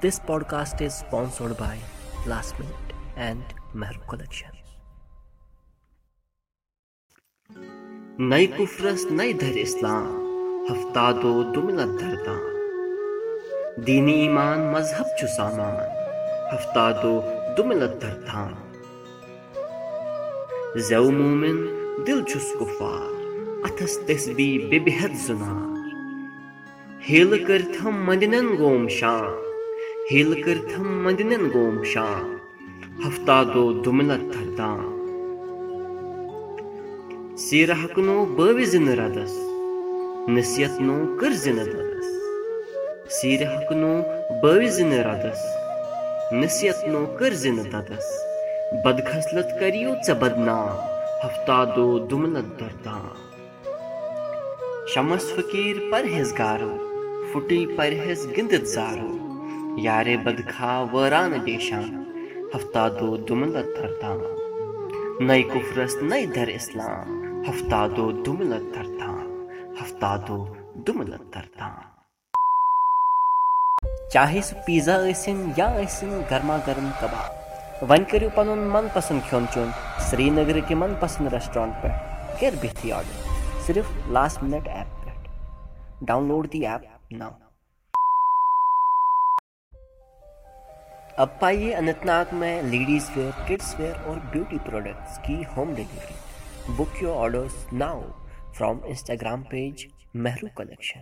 This podcast is sponsored by Last Minute and Mehru Collection. नई कुफरस नई धर इस्लाम हफ्ता दो दुमिलत धरता दीनी ईमान मजहब छु सामान हफ्ता दो दुमिलत धरता जव मोमिन दिल छुस कुफार अथस तस्बी बेबेहद जुनार हेल करथम मदिनन गोम शाम हेल करथम मदिनन गोम शाम हफ्ता दो दुमिलत धरता सीर हकनो बवि जिन रदस नसीहत नो कर जिन ददस सीर हकनो बवि जिन रदस नसीहत नो कर जिन ददस बदखसलत करियो च बदनाम हफ्ता दो दुमलत दरदा शमस फकीर परहेजगारो फुटी परहेज गिंदत जारो یارِ بَدا وٲرانفرس دَر اِسلام ہَفت چاہے سُہ پیٖزا ٲسِنۍ یا ٲسِنۍ گرما گرم کباب وۄنۍ کٔرِو پَنُن من پسنٛد کھیوٚن چٮ۪ون سرینَگرٕ کہِ من پسنٛد ریسٹورنٹ پٮ۪ٹھٕے آرڈر صرف لاسٹ ایپ پٮ۪ٹھ ڈَوُن لوڈ دِ ایپ نَو अब पाइए अनंतनाग में ناگ वेयर किड्स वेयर और ब्यूटी प्रोडक्ट्स की home delivery. Book your orders now from Instagram page Mehru collection